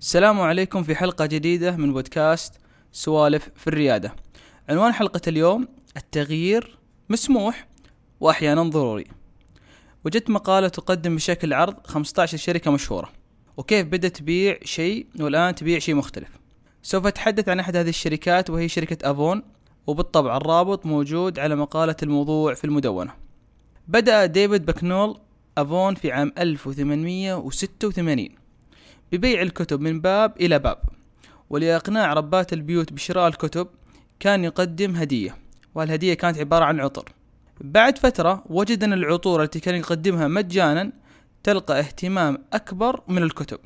السلام عليكم في حلقة جديدة من بودكاست سوالف في الريادة. عنوان حلقة اليوم التغيير مسموح وأحيانا ضروري. وجدت مقالة تقدم بشكل عرض 15 شركة مشهورة وكيف بدأت تبيع شيء والآن تبيع شيء مختلف. سوف أتحدث عن أحد هذه الشركات وهي شركة أفون وبالطبع الرابط موجود على مقالة الموضوع في المدونة. بدأ ديفيد باكنول أفون في عام 1886 ببيع الكتب من باب إلى باب ولإقناع ربات البيوت بشراء الكتب كان يقدم هدية والهدية كانت عبارة عن عطر. بعد فترة وجد أن العطور التي كان يقدمها مجانا تلقى اهتمام أكبر من الكتب.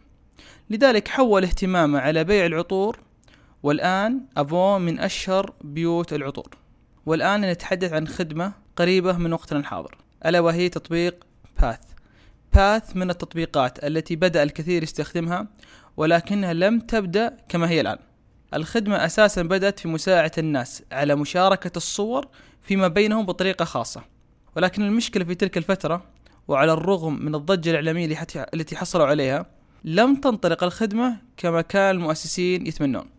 لذلك حول اهتمامه على بيع العطور والآن أفون من أشهر بيوت العطور. والآن نتحدث عن خدمة قريبة من وقتنا الحاضر. ألا وهي تطبيق باث باث من التطبيقات التي بدأ الكثير يستخدمها ولكنها لم تبدأ كما هي الآن. الخدمة أساسا بدأت في مساعدة الناس على مشاركة الصور فيما بينهم بطريقة خاصة. ولكن المشكلة في تلك الفترة وعلى الرغم من الضجة الإعلامية التي حصلوا عليها لم تنطلق الخدمة كما كان المؤسسين يتمنون.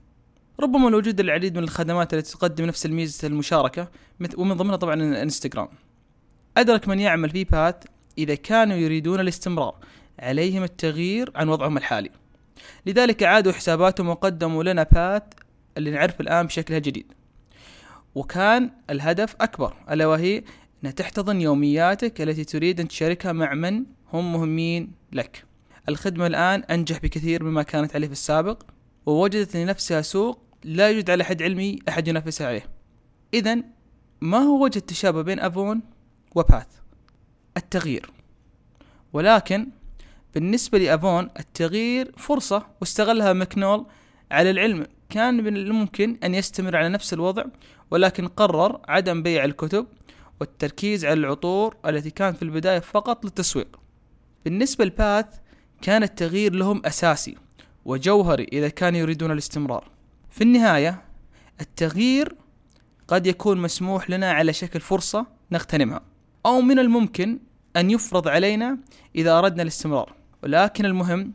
ربما لوجود العديد من الخدمات التي تقدم نفس الميزة المشاركة ومن ضمنها طبعا الانستغرام أدرك من يعمل في باث إذا كانوا يريدون الاستمرار عليهم التغيير عن وضعهم الحالي. لذلك عادوا حساباتهم وقدموا لنا باث اللي نعرف الآن بشكلها الجديد وكان الهدف أكبر ألا وهي أنها تحتضن يومياتك التي تريد أن تشاركها مع من هم مهمين لك. الخدمة الآن أنجح بكثير مما كانت عليه في السابق ووجدت لنفسها سوق لا يوجد على حد علمي أحد ينافسها عليه. إذا ما هو وجه التشابه بين أفون وباث التغيير. ولكن بالنسبة لأفون التغيير فرصة واستغلها ماكنول على العلم. كان من الممكن أن يستمر على نفس الوضع ولكن قرر عدم بيع الكتب والتركيز على العطور التي كانت في البداية فقط للتسويق. بالنسبة لباث كان التغيير لهم أساسي وجوهري إذا كانوا يريدون الاستمرار. في النهاية التغيير قد يكون مسموح لنا على شكل فرصة نغتنمها. أو من الممكن أن يفرض علينا إذا أردنا الاستمرار. ولكن المهم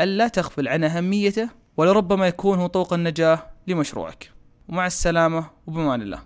ألا تغفل عن أهميته ولربما يكون هو طوق النجاة لمشروعك. ومع السلامة وبمان الله.